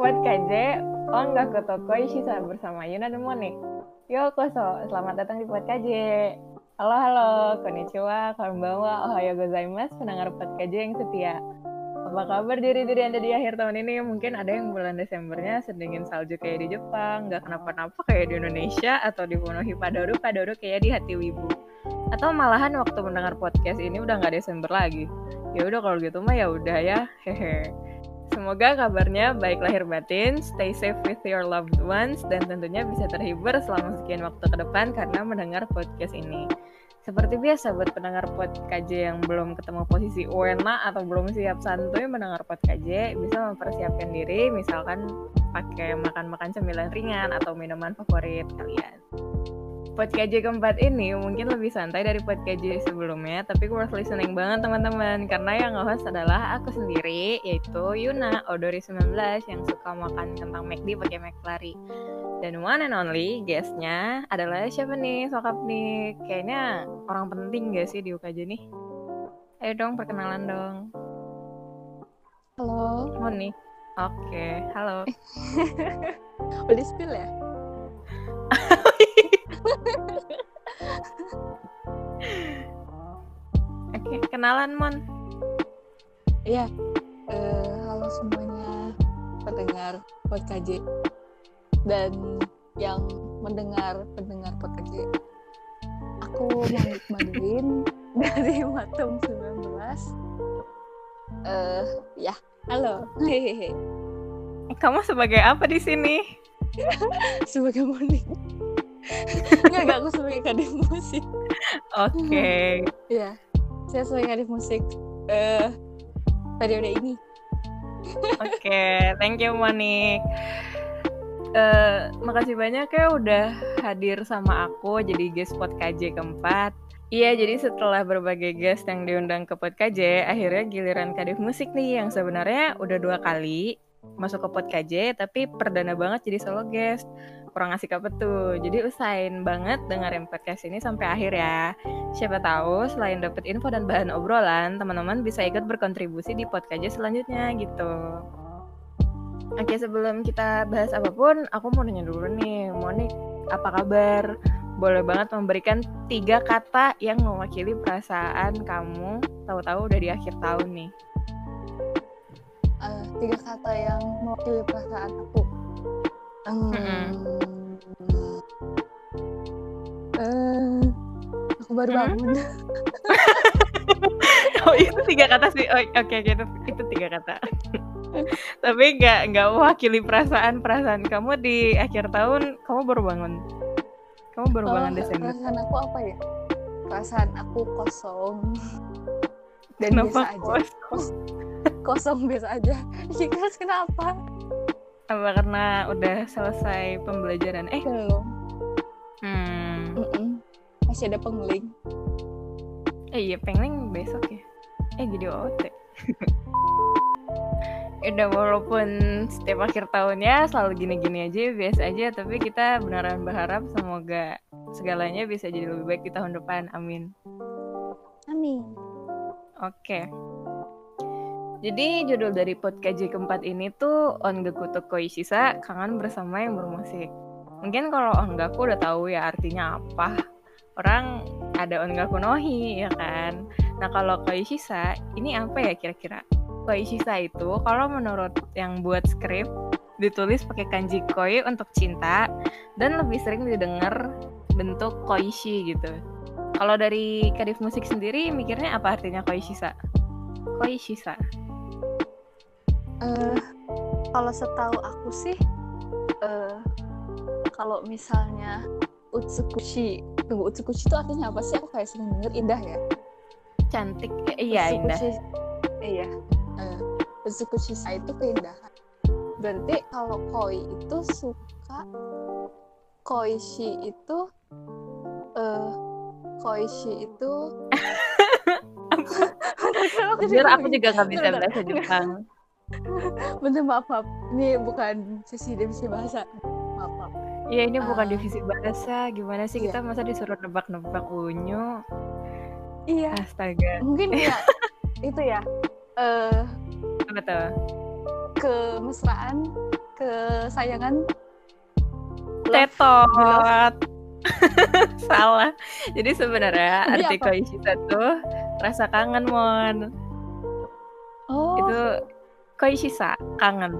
Buat KJ, Ongga ke toko Ishisa bersama Yuna dan Monik. Yo koso, selamat datang di Buat KJ. Halo halo, konnichiwa, konbanwa, ohayo gozaimasu, pendengar Buat KJ yang setia. Apa kabar diri-diri Anda di akhir tahun ini? Mungkin ada yang bulan Desembernya sedingin salju kayak di Jepang, nggak kenapa-napa kayak di Indonesia, atau dipenuhi padoru-padoru kayak di hati wibu. Atau malahan waktu mendengar podcast ini udah nggak Desember lagi. Ya udah kalau gitu mah ya udah ya, hehe. Semoga kabarnya baik lahir batin, stay safe with your loved ones, dan tentunya bisa terhibur selama sekian waktu ke depan karena mendengar podcast ini. Seperti biasa buat pendengar pod KJ yang belum ketemu posisi Uena atau belum siap santuy mendengar pod KJ, bisa mempersiapkan diri misalkan pakai makan-makan cemilan ringan atau minuman favorit kalian. Pod KJ keempat ini mungkin lebih santai dari pod KJ sebelumnya, tapi worth listening banget teman-teman karena yang nge-host adalah aku sendiri yaitu Yuna Odori19 yang suka makan kentang McD pakai McFlurry. Dan one and only guestnya adalah siapa nih sokap nih? Kayaknya orang penting gak sih di UKJ nih? Ayo dong perkenalan dong. Halo. Moni. Oke, halo. Udah spill ya? Oke, kenalan Mon. Iya. Eh, halo semuanya pendengar podcast KJ dan yang mendengar pendengar podcast KJ. Aku Monik Madwin dari Matum 19. Eh, ya, halo. Hehehe. Kamu sebagai apa di sini? Sebagai Monik. Enggak, enggak, aku sebagai kadif musik. Oke. Iya. Saya sebagai kadif musik eh periode ini. Oke, thank you Monik. Eh, makasih banyak ya udah hadir sama aku jadi guest pod KJ keempat. Iya, jadi setelah berbagai guest yang diundang ke pod KJ, akhirnya giliran kadif musik nih yang sebenarnya udah dua kali masuk ke pod KJ, tapi perdana banget jadi solo guest. Kurang asik apa tuh? Jadi usahain banget dengerin podcast ini sampai akhir ya. Siapa tahu selain dapet info dan bahan obrolan, teman-teman bisa ikut berkontribusi di podcast selanjutnya gitu. Oke, sebelum kita bahas apa pun, aku mau nanya dulu nih, Monik, apa kabar? Boleh banget memberikan tiga kata yang mewakili perasaan kamu, tahu-tahu udah di akhir tahun nih. Eh, tiga kata yang mewakili perasaan aku. Hmm, eh, aku baru Hmm? bangun. oh itu tiga kata sih, oh, oke gitu, itu tiga kata. Tapi nggak nggak mewakili perasaan perasaan kamu di akhir tahun, kamu baru bangun. Kamu baru Oh, bangun Desember. perasaan aku apa ya? Perasaan aku kosong. Dan Kenapa biasa aja. kos? Kosong biasa aja. Iya, kenapa? Apa karena udah selesai pembelajaran? Eh, Belum. hmm. Masih ada pengling. Eh iya pengen besok ya. Eh jadi OT. Udah walaupun setiap akhir tahunnya selalu gini-gini aja biasa aja tapi kita beneran berharap semoga segalanya bisa jadi lebih baik di tahun depan. Amin. Amin. Oke. Jadi judul dari podcast keempat ini tuh Ongaku to Koishisa, kangen bersama yang bermusik. Mungkin kalau Ongaku udah tahu ya artinya apa. Orang ada Ongaku nohi ya kan. Nah kalau Koishisa ini apa ya kira-kira? Koishisa itu kalau menurut yang buat skrip ditulis pakai kanji koi untuk cinta dan lebih sering didengar bentuk koishi gitu. Kalau dari Kadif Musik sendiri mikirnya apa artinya koishisa? Koishisa. Eh, kalau setahu aku sih, eh, kalau misalnya utsukushi, tunggu utsukushi itu artinya apa sih? Aku kayak sering denger indah ya. Cantik. Eh, iya, indah. Utsukushi- Iya. Eh, utsukushi itu keindahan. Berarti kalau koi itu suka, koishi itu, eh, koishi itu. Jujur aku juga nggak bisa bahasa Jepang. Bener maaf maaf. Ini bukan sesi divisi bahasa. Maaf maaf. Iya ini bukan Ah. divisi bahasa. Gimana sih Iya. kita masa disuruh nebak-nebak unyu? Iya. Astaga. mungkin ya itu ya eh Apa tuh? kemesraan kesayangan Tetot. Salah. Jadi sebenarnya Jadi arti apa? koishisa tuh rasa kangen, Mon. oh Itu koishisa, kangen.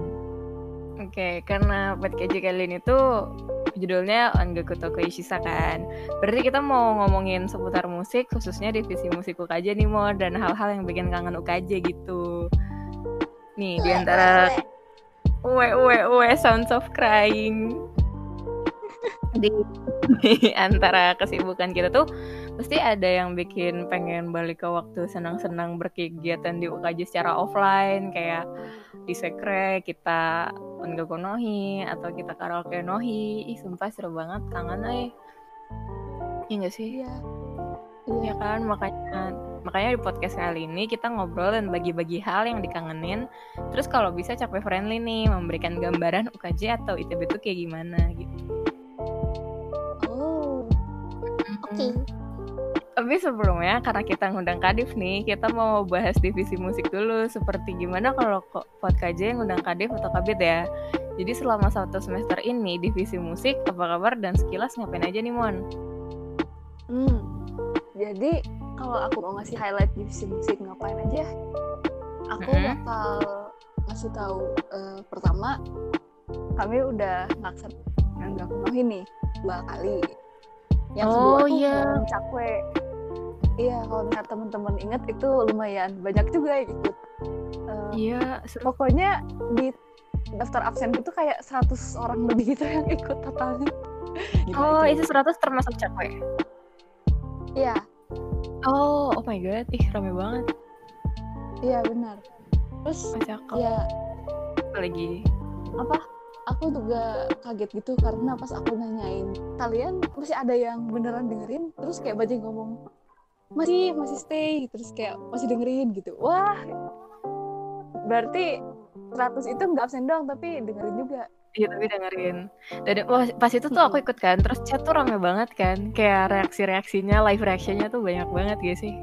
Oke, karena podcast kali ini tuh judulnya Ongaku to Koishisa kan. Berarti kita mau ngomongin seputar musik, khususnya divisi musik UKJ nih, Mon. Dan hal-hal yang bikin kangen UKJ gitu. Nih, di antara uwe uwe uwe sounds of crying di, di antara kesibukan kita tuh pasti ada yang bikin pengen balik ke waktu senang-senang berkegiatan di UKJ secara offline kayak di sekre kita nohi atau kita karaoke nohi ih sumpah seru banget kangen eh iya gak sih? Iya. Ya iya. kan? Makanya makanya di podcast kali ini kita ngobrol dan bagi-bagi hal yang dikangenin. Terus kalau bisa capek friendly nih memberikan gambaran UKJ atau ITB itu kayak gimana gitu. Oh. Oke. Mm. Tapi sebelumnya karena kita ngundang Kadif nih kita mau bahas divisi musik dulu. Seperti gimana kalau podcast yang ngundang Kadif atau Kabit ya? Jadi selama satu semester ini divisi musik apa kabar dan sekilas ngapain aja nih Mon? Hmm jadi kalau aku mau ngasih highlight divisi musik ngapain aja? Aku Mm-mm. bakal ngasih tahu eh, pertama kami udah ngaksen nggak penuhi nih dua kali. Yang Oh, kedua tuh iya. yang cakwe iya kalau misalnya teman-teman inget itu lumayan banyak juga yang ikut. Eh, iya seru. pokoknya di daftar absen itu kayak 100 orang lebih gitu yang ikut totalnya. Oh itu. 100 termasuk cakwe iya. Oh oh my god. Ih rame banget. Iya benar. Terus oh, cakep ya apa lagi? apa? Aku juga kaget gitu karena pas aku nanyain kalian masih ada yang beneran dengerin? Terus kayak bajing ngomong masih masih stay. terus kayak masih dengerin gitu. Wah. Berarti 100 itu nggak absen doang tapi dengerin juga. Iya tapi dengerin. Dan wah, pas itu tuh aku ikut kan Terus chat tuh rame banget kan. Kayak reaksi-reaksinya Live reactionnya tuh banyak banget gak sih?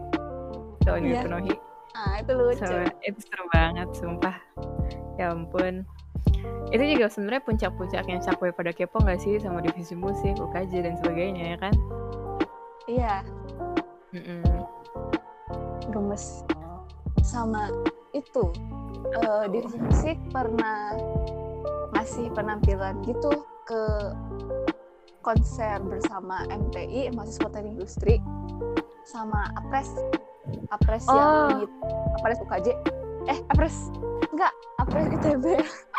Soalnya Iya. penuhi ah itu lucu. So, Itu seru banget Sumpah. Ya ampun. Itu juga sebenarnya puncak-puncaknya cakwe pada kepo gak sih Sama divisi musik, UKJ dan sebagainya ya kan? Iya Mm-mm. gemes. Sama itu eh divisi musik pernah ngasih penampilan gitu ke konser bersama MTI mahasiswa teknik industri sama Apres. Apres Oh. yang di Apres UKJ eh Apres. Enggak Apres ITB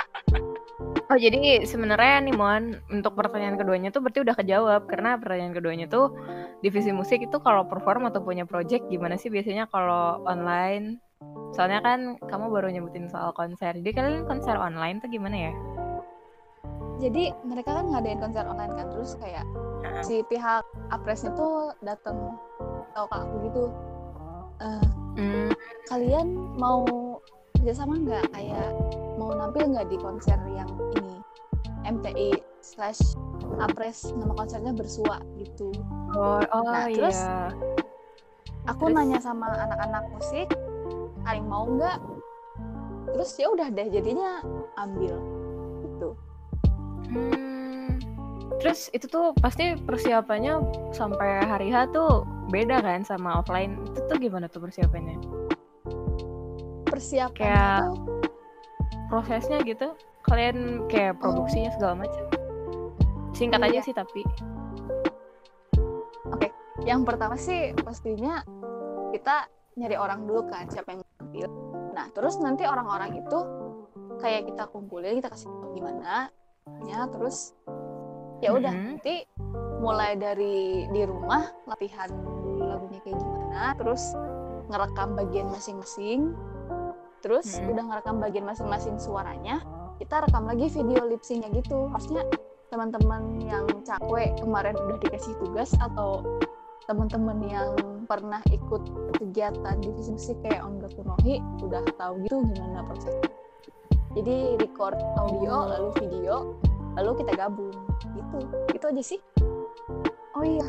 Oh jadi sebenarnya nih Mon untuk pertanyaan keduanya tuh berarti udah kejawab karena pertanyaan keduanya tuh divisi musik itu kalau perform atau punya project gimana sih biasanya kalau online? Soalnya kan kamu baru nyebutin soal konser. Jadi kalian konser online tuh gimana ya? jadi mereka kan ngadain konser online kan terus kayak si pihak Apresnya tuh datang tahu ke aku gitu eh Hmm, kalian mau kerjasama nggak kayak mau nampil nggak di konser yang ini MTI slash Apres nama konsernya bersua gitu oh, oh Nah, iya. terus Terus? aku nanya sama anak-anak musik kalian mau nggak terus ya udah deh jadinya ambil gitu Hmm. Terus itu tuh pasti persiapannya sampai hari H tuh beda kan sama offline. Itu tuh gimana tuh persiapannya? Persiapannya Kayak- tuh Prosesnya gitu? Kalian kayak produksinya segala macam. Singkat aja Iya. sih tapi. yang pertama sih pastinya kita nyari orang dulu kan siapa yang tampil nah terus nanti orang-orang itu kayak kita kumpulin kita kasih tahu gimana ya terus ya udah Mhm. nanti mulai dari di rumah latihan lagunya kayak gimana terus ngerekam bagian masing-masing terus Mhm. udah ngerekam bagian masing-masing suaranya kita rekam lagi video lip syncnya gitu. Harusnya teman-teman yang cakwe kemarin udah dikasih tugas atau teman-teman yang pernah ikut kegiatan divisi musik kayak Ongaku Nohi udah tahu gitu gimana prosesnya jadi record audio lalu video lalu kita gabung. Gitu. Itu aja sih. Oh iya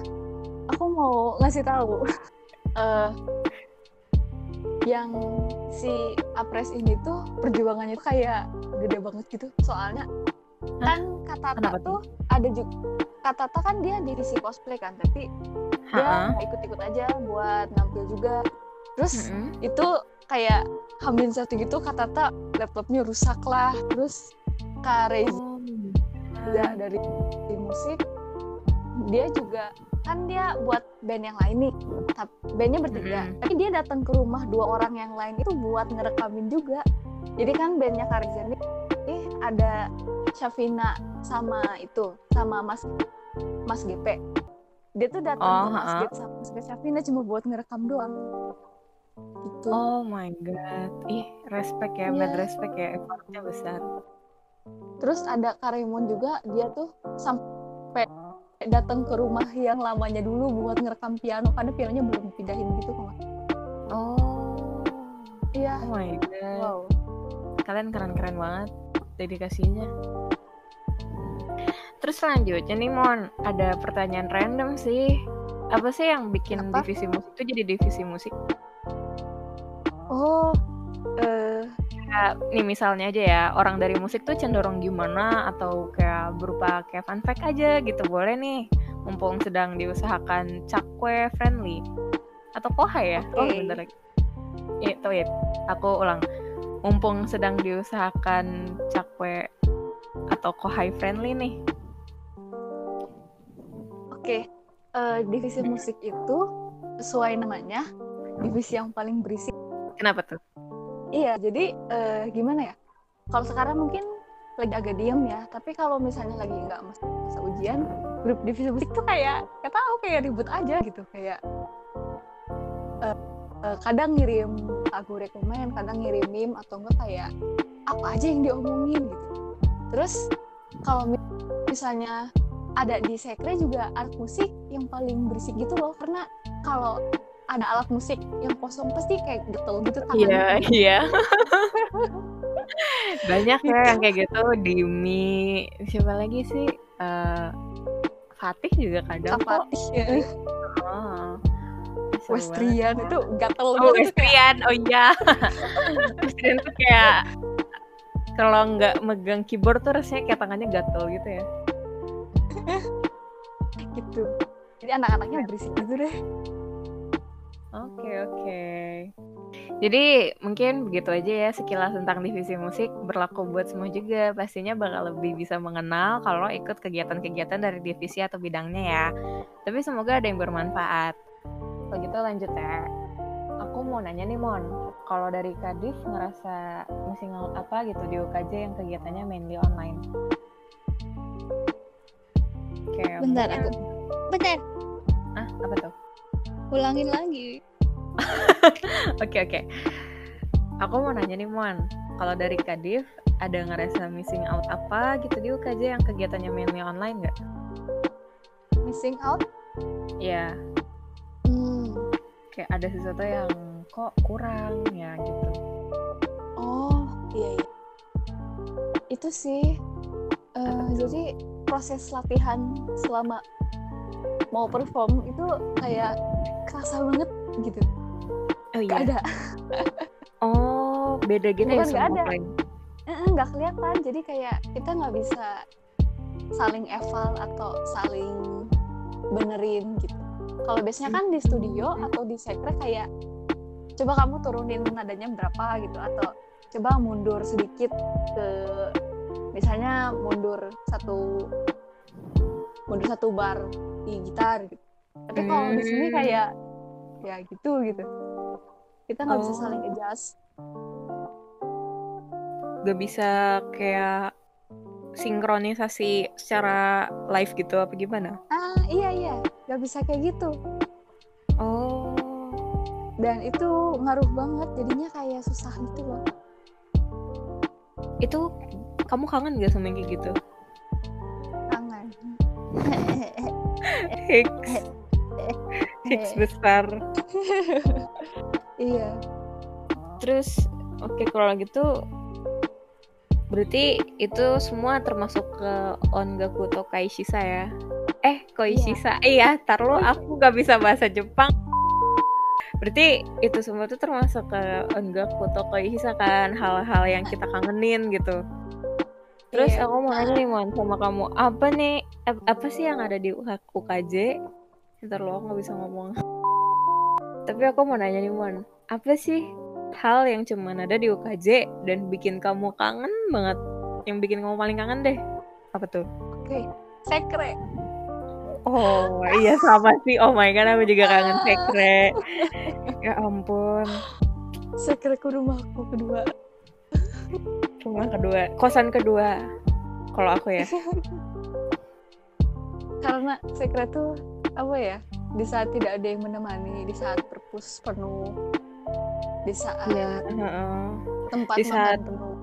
aku mau ngasih tahu. Eh, yang si Apres ini tuh perjuangannya tuh kayak gede banget gitu soalnya Hah? kan Katata Kenapa tuh ada juga Katata kan dia divisi cosplay kan tapi dia Ha-ha. nggak ikut-ikut aja buat nampil juga terus Mm-mm. itu kayak hamil satu gitu Katata laptopnya rusak lah terus Kak Reza Oh. dari, dari musik dia juga kan dia buat band yang lain nih tapi bandnya bertiga Mm-mm. tapi dia datang ke rumah dua orang yang lain itu buat ngerekamin juga jadi kan bandnya nih eh ada Syafina sama itu sama Mas Mas GP dia tuh datang Oh, ke ha-ha. masjid sama Mas Syafina cuma buat ngerekam doang gitu Oh my god. Ih, respect ya, Iya. bad respect ya, effortnya besar. Terus ada Karemon juga, dia tuh sampai datang ke rumah yang lamanya dulu buat ngerekam piano karena pianonya belum pindahin gitu kok. Oh. Iya. Oh my god. Wow. Kalian keren-keren banget dedikasinya. Terus selanjutnya nih Mon, ada pertanyaan random sih. Apa sih yang bikin Apa? divisi musik itu jadi divisi musik? Oh, eh Kayak, nih misalnya aja ya, orang dari musik tuh cenderung gimana atau kayak berupa kayak fun fact aja gitu boleh nih. Mumpung sedang diusahakan cakwe friendly. Atau kohai ya? Oh, Oke. bentar lagi. Itu ya, aku ulang. Mumpung sedang diusahakan cakwe atau kohai friendly nih. oke. Eh, divisi musik itu sesuai namanya divisi yang paling berisik. Kenapa tuh? Iya, jadi eh, gimana ya? Kalau sekarang mungkin lagi agak diem ya, tapi kalau misalnya lagi nggak masa, masa ujian, grup divisi musik tuh kayak nggak tahu kayak ribut aja gitu, kayak eh, eh, kadang ngirim lagu rekomen, kadang ngirim meme atau enggak kayak apa aja yang diomongin gitu. Terus kalau mi- misalnya ada di sekre juga alat musik yang paling berisik gitu loh, karena kalau ada alat musik yang kosong pasti kayak getel gitu tangannya. Iya, iya. Banyak ya yang kayak gitu. Dimi, siapa lagi sih? Eh, Fatih juga kadang kok. Kapatih ya. Oh. Westrian itu gatel Oh, gitu kayak Westrian. Oh iya. Westrian tuh kayak kalau nggak megang keyboard tuh rasanya kayak tangannya gatel gitu ya. gitu. Jadi anak-anaknya berisik gitu deh. Oke, oke. Jadi mungkin begitu aja ya sekilas tentang divisi musik berlaku buat semua juga. Pastinya bakal lebih bisa mengenal kalau ikut kegiatan-kegiatan dari divisi atau bidangnya ya. Tapi semoga ada yang bermanfaat. Kalau gitu lanjut ya. Aku mau nanya nih Mon, kalau dari Kadif ngerasa missing out apa gitu di UKJ yang kegiatannya mainly online? Kayak Bentar, mungkin- aku bentar Ah, apa tuh? Ulangin lagi Oke oke. Aku mau nanya nih Mon, kalau dari Kadif ada ngerasa missing out apa gitu di UKJ yang kegiatannya mainly online nggak? Missing out. Ya, Hmm. kayak ada sesuatu yang kok kurang ya gitu. Oh, iya iya. Itu sih tuh? jadi proses latihan selama mau perform itu kayak kerasa banget gitu. Oh Gak iya. ada. Oh, beda gitu ya Bukan sama ada. nggak kelihatan jadi kayak kita nggak bisa saling eval atau saling benerin gitu kalau biasanya kan di studio atau di sekre kayak coba kamu turunin nadanya berapa gitu atau coba mundur sedikit ke misalnya mundur satu mundur satu bar di gitar gitu tapi kalau di sini Hmm. kayak ya gitu gitu kita nggak bisa Oh. saling adjust Gak bisa kayak sinkronisasi secara live gitu apa gimana? ah iya iya nggak bisa kayak gitu Oh, dan itu ngaruh banget jadinya kayak susah gitu loh itu kamu kangen gak sama yang kayak gitu? kangen Hicks, Hicks besar. iya Terus, oke kalau gitu berarti itu semua termasuk ke Ongaku to Kaishisa ya? Eh, Koishisa. Iya, tar lu aku gak bisa bahasa Jepang. berarti itu semua tuh termasuk ke enggak foto Hisa kan hal-hal yang kita kangenin gitu terus Iya. aku mau nanya nih Mon sama kamu apa nih apa sih yang ada di UKJ ntar lo nggak bisa ngomong tapi aku mau nanya nih Mon apa sih hal yang cuman ada di UKJ dan bikin kamu kangen banget yang bikin kamu paling kangen deh apa tuh Oke, sekre. Oh iya sama sih. Oh my god, aku juga kangen sekre. Ya ampun. Sekre ke rumahku kedua. Rumah kedua, kosan kedua. Kalau aku ya. Karena sekre tuh apa ya? Di saat tidak ada yang menemani, di saat perpus penuh, di saat Heeh. tempat Di saat- makan penuh.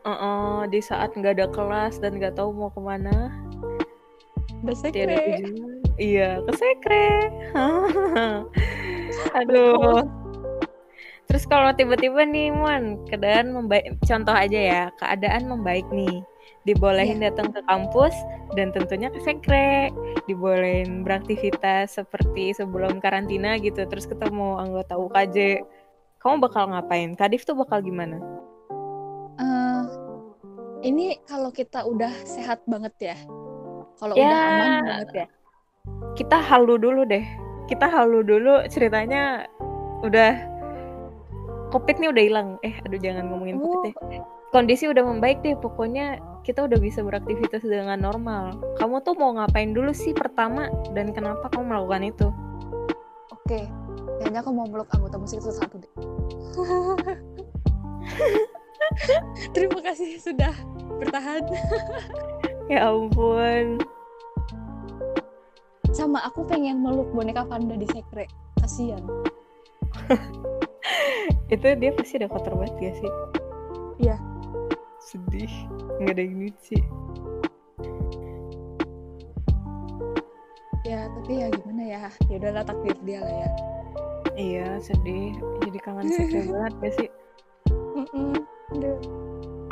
Heeh, di saat nggak ada kelas dan nggak tahu mau ke mana, sekre. tujuan. Iya, ke sekre. Aduh. Terus kalau tiba-tiba nih, Mon, keadaan membaik, contoh aja ya, keadaan membaik nih. Dibolehin datang ke kampus dan tentunya ke sekre. Dibolehin beraktivitas seperti sebelum karantina gitu, terus ketemu anggota UKJ. Kamu bakal ngapain? Kadif tuh bakal gimana? Eh, ini kalau kita udah sehat banget ya. Kalau Ya. udah aman banget ya. Kita halu dulu deh. Kita halu dulu ceritanya udah Covid nih udah hilang. Eh, aduh jangan ngomongin Covid Oh, deh. Kondisi udah membaik deh. Pokoknya kita udah bisa beraktivitas dengan normal. Kamu tuh mau ngapain dulu sih pertama dan kenapa kamu melakukan itu? Oke, kayaknya aku mau meluk anggota musik itu satu deh. Terima kasih sudah bertahan. Ya ampun. Sama aku pengen meluk boneka panda di sekre. Kasian. Itu dia pasti udah kotor banget gak sih? Iya. Sedih. Nggak ada yang lucu. Ya, tapi ya gimana ya? Ya udahlah takdir dia lah ya. Iya, sedih. Jadi kangen sekre banget gak sih? Aduh.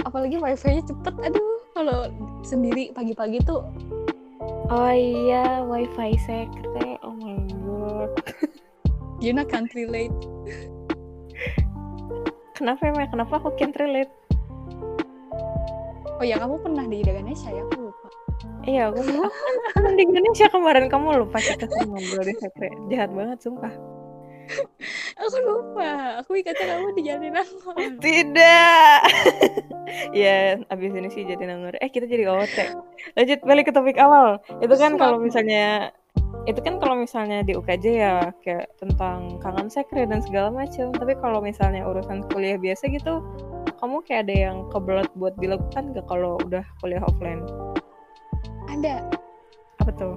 Apalagi wifi-nya cepet. Aduh, kalau sendiri pagi-pagi tuh Oh iya, wifi sekre. Oh my god. Yuna can't relate. Kenapa emang? Kenapa aku can't relate? Oh ya, kamu pernah di Indonesia ya? Aku lupa. Iya, aku, aku kan di Indonesia kemarin kamu lupa kita sering ngobrol di sekre. Jahat banget, sumpah. Aku lupa. Aku ingatnya kamu di Jatinangor. Tidak. ya, abis ini sih jadi nanggur. Eh, kita jadi OT. Lanjut balik ke topik awal. Itu kan kalau misalnya itu kan kalau misalnya di UKJ ya kayak tentang kangen sekre dan segala macam. Tapi kalau misalnya urusan kuliah biasa gitu, kamu kayak ada yang kebelet buat dilakukan gak kalau udah kuliah offline? Ada. Apa tuh?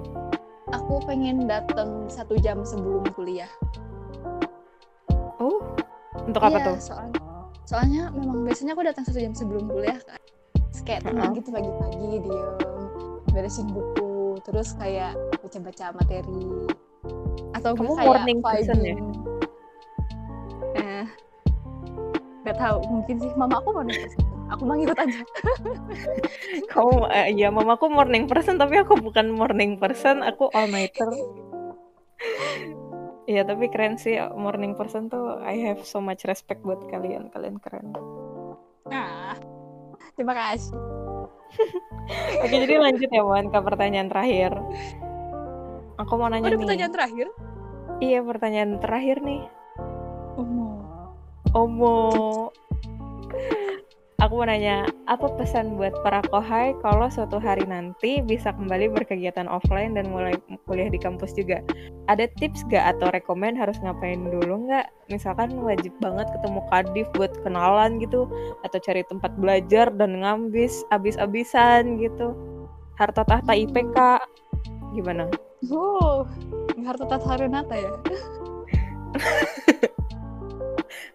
Aku pengen datang satu jam sebelum kuliah. Oh, untuk apa iya, tuh? Soal, soalnya memang biasanya aku datang satu jam sebelum kuliah kan. Terus kayak tenang Heeh. gitu pagi-pagi diem, beresin buku, terus kayak baca-baca materi. Atau Kamu kayak morning person ya? Eh, nggak tahu mungkin sih mama aku morning person. Aku mah ngikut aja. Kamu, eh, ya mamaku morning person tapi aku bukan morning person, aku all nighter. Iya tapi keren sih morning person tuh I have so much respect buat kalian kalian keren. Nah, terima kasih. Oke jadi lanjut ya Wan ke pertanyaan terakhir. Aku mau Oh, nanya ada nih. pertanyaan terakhir? Iya pertanyaan terakhir nih. Oh, Omo. Aku mau nanya, apa pesan buat para kohai kalau suatu hari nanti bisa kembali berkegiatan offline dan mulai kuliah di kampus juga? Ada tips gak atau rekomend harus ngapain dulu nggak? Misalkan wajib banget ketemu kadif buat kenalan gitu, atau cari tempat belajar dan ngambis abis-abisan gitu. Harta tahta IPK, gimana? Oh, harta tata renata ya?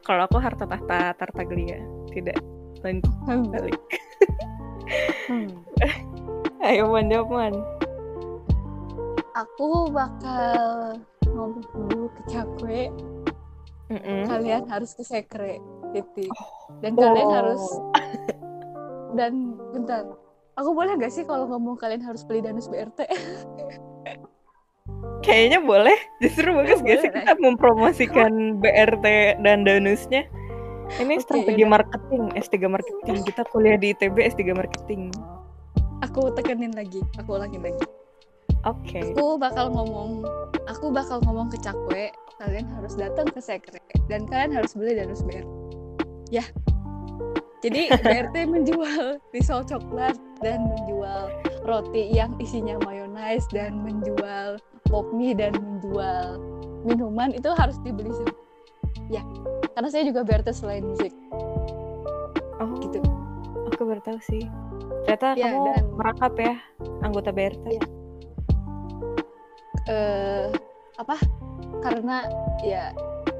Kalau aku harta tahta Tartaglia, tidak lanjut balik. Hmm. Ayo Man, jawab Man. Aku bakal ngomong dulu ke Cakwe, Mm-mm. kalian harus ke Sekre, titik. Dan Oh. kalian harus dan bentar. Aku boleh gak sih kalau ngomong kalian harus beli danus BRT? Kayaknya boleh. Justru bagus gak sih Boleh. kita mempromosikan BRT dan danusnya. Ini Oke, strategi yaudah. marketing, S3 marketing. Kita kuliah di ITB S3 marketing. Aku tekenin lagi, aku ulangin lagi. Oke. Aku bakal ngomong, aku bakal ngomong ke Cakwe, kalian harus datang ke Sekre dan kalian harus beli danus BR. Ya. Jadi BRT menjual risol coklat dan menjual roti yang isinya mayonaise dan menjual pop mie dan menjual minuman itu harus dibeli semua. Ya, karena saya juga BRT selain musik. Oh, Gitu. Aku baru tahu sih. Ternyata Ya, kamu dan- merangkap ya anggota BRT. Iya. eh apa karena ya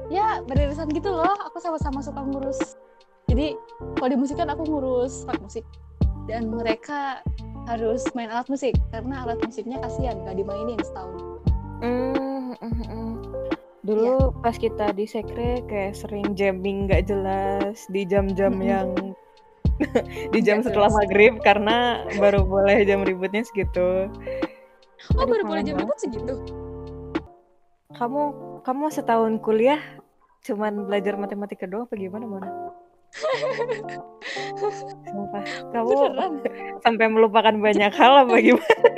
ya beririsan gitu loh aku sama-sama suka ngurus jadi kalau di musik kan aku ngurus part musik dan mereka harus main alat musik karena alat musiknya kasihan gak dimainin setahun Hmm, mm, mm, mm. Dulu pas kita di sekre kayak sering jamming nggak jelas di jam-jam Mm-mm. yang di jam Nggak setelah jelas. maghrib karena baru boleh jam ributnya segitu. oh Aduh, baru boleh jam ribut segitu Kamu kamu setahun kuliah cuman belajar matematika doang apa gimana Mona? Sumpah, kamu beneran sampai melupakan banyak hal apa gimana?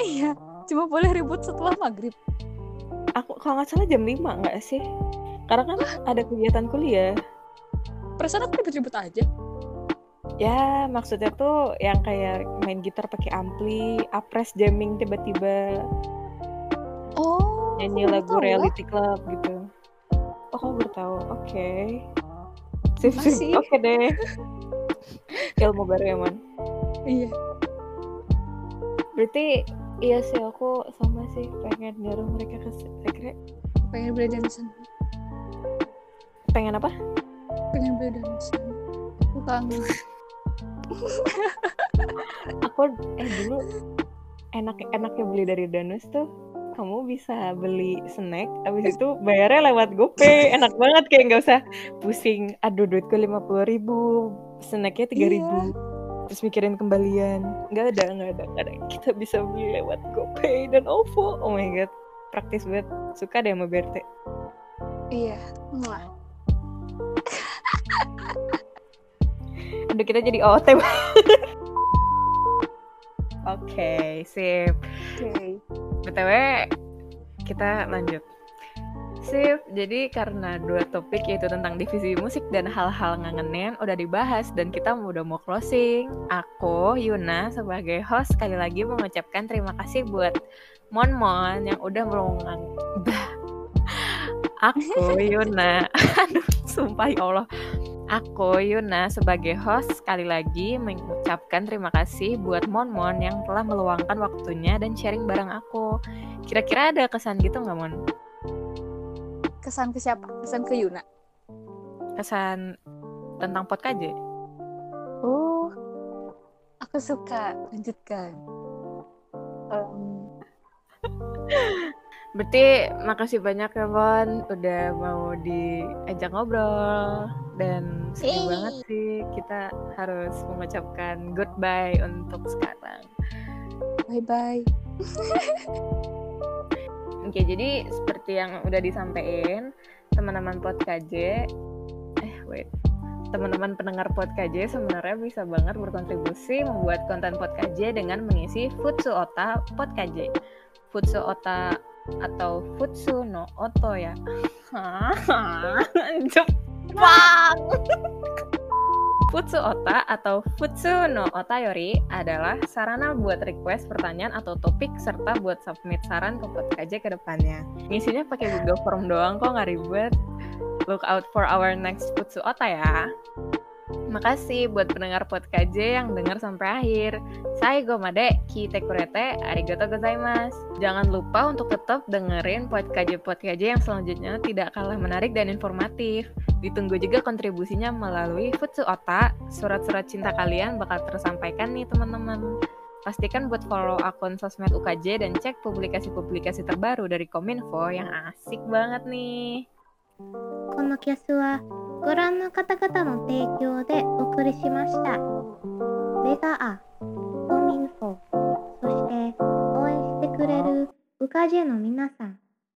iya cuma boleh ribut setelah maghrib Aku kalau nggak salah jam 5 nggak sih? Karena kan ada kegiatan kuliah. perasaan aku ribut-ribut aja Ya, maksudnya tuh yang kayak main gitar pakai ampli, apres jamming tiba-tiba oh nyanyi lagu lah. reality club gitu. Oh, kamu baru tahu. Oke. Sip, sip. Oke deh. Ilmu baru ya, Man. iya Berarti iya sih aku sama sih pengen nyuruh mereka ke sekre. pengen beli danusan Pengen apa? pengen beli danusan aku kangen Aku eh dulu enak enaknya beli dari Danus tuh kamu bisa beli snack abis itu bayarnya lewat GoPay. Enak banget kayak nggak usah pusing aduh duitku lima puluh ribu snacknya tiga ribu. Terus mikirin kembalian. Nggak ada nggak ada nggak ada. Kita bisa beli lewat GoPay dan OVO. Oh my god praktis banget. Suka deh sama BRT iya Mwah. aduh kita jadi OOT oke sip. Oke BTW kita lanjut. Sip, jadi karena dua topik yaitu tentang divisi musik dan hal-hal ngangenin udah dibahas dan kita udah mau closing. Aku, Yuna, sebagai host sekali lagi mengucapkan terima kasih buat Mon Mon yang udah meluang. Bah. Aku, Yuna. Aduh, sumpah ya Allah. Aku, Yuna, sebagai host sekali lagi mengucapkan terima kasih buat Mon Mon yang telah meluangkan waktunya dan sharing bareng aku. Kira-kira ada kesan gitu nggak, Mon? kesan ke siapa kesan ke Yuna Kesan tentang podcast oh aku suka lanjutkan Em, Berarti makasih banyak ya, Mon. Udah mau diajak ngobrol. Dan sedih Hey. banget sih kita harus mengucapkan goodbye untuk sekarang. bye bye Oke, jadi seperti yang udah disampaikan, teman-teman PodKJ, eh wait, teman-teman pendengar PodKJ sebenarnya bisa banget berkontribusi membuat konten PodKJ dengan mengisi Futsu Ota PodKJ. Futsu Ota atau Futsu no Oto ya. Jepang. Futsu Ota atau Futsu no Otayori adalah sarana buat request pertanyaan atau topik serta buat submit saran ke podcast ke depannya. Ngisinya pakai Google Form doang kok nggak ribet. Look out for our next Futsu Ota ya. Makasih buat pendengar podcast yang dengar sampai akhir. Saya Gomade, Kite Kurete, arigato gozaimasu. Jangan lupa untuk tetap dengerin podcast-podcast yang selanjutnya tidak kalah menarik dan informatif. Ditunggu juga kontribusinya melalui Futsu Ota. Surat-surat cinta kalian bakal tersampaikan nih teman-teman. Pastikan buat follow akun sosmed UKJ dan cek publikasi-publikasi terbaru dari Kominfo yang asik banget nih. このキャスは ご覧の方々の提供でお送りしました。ベガア、コミンフォ、そして応援してくれるウカジェの皆さん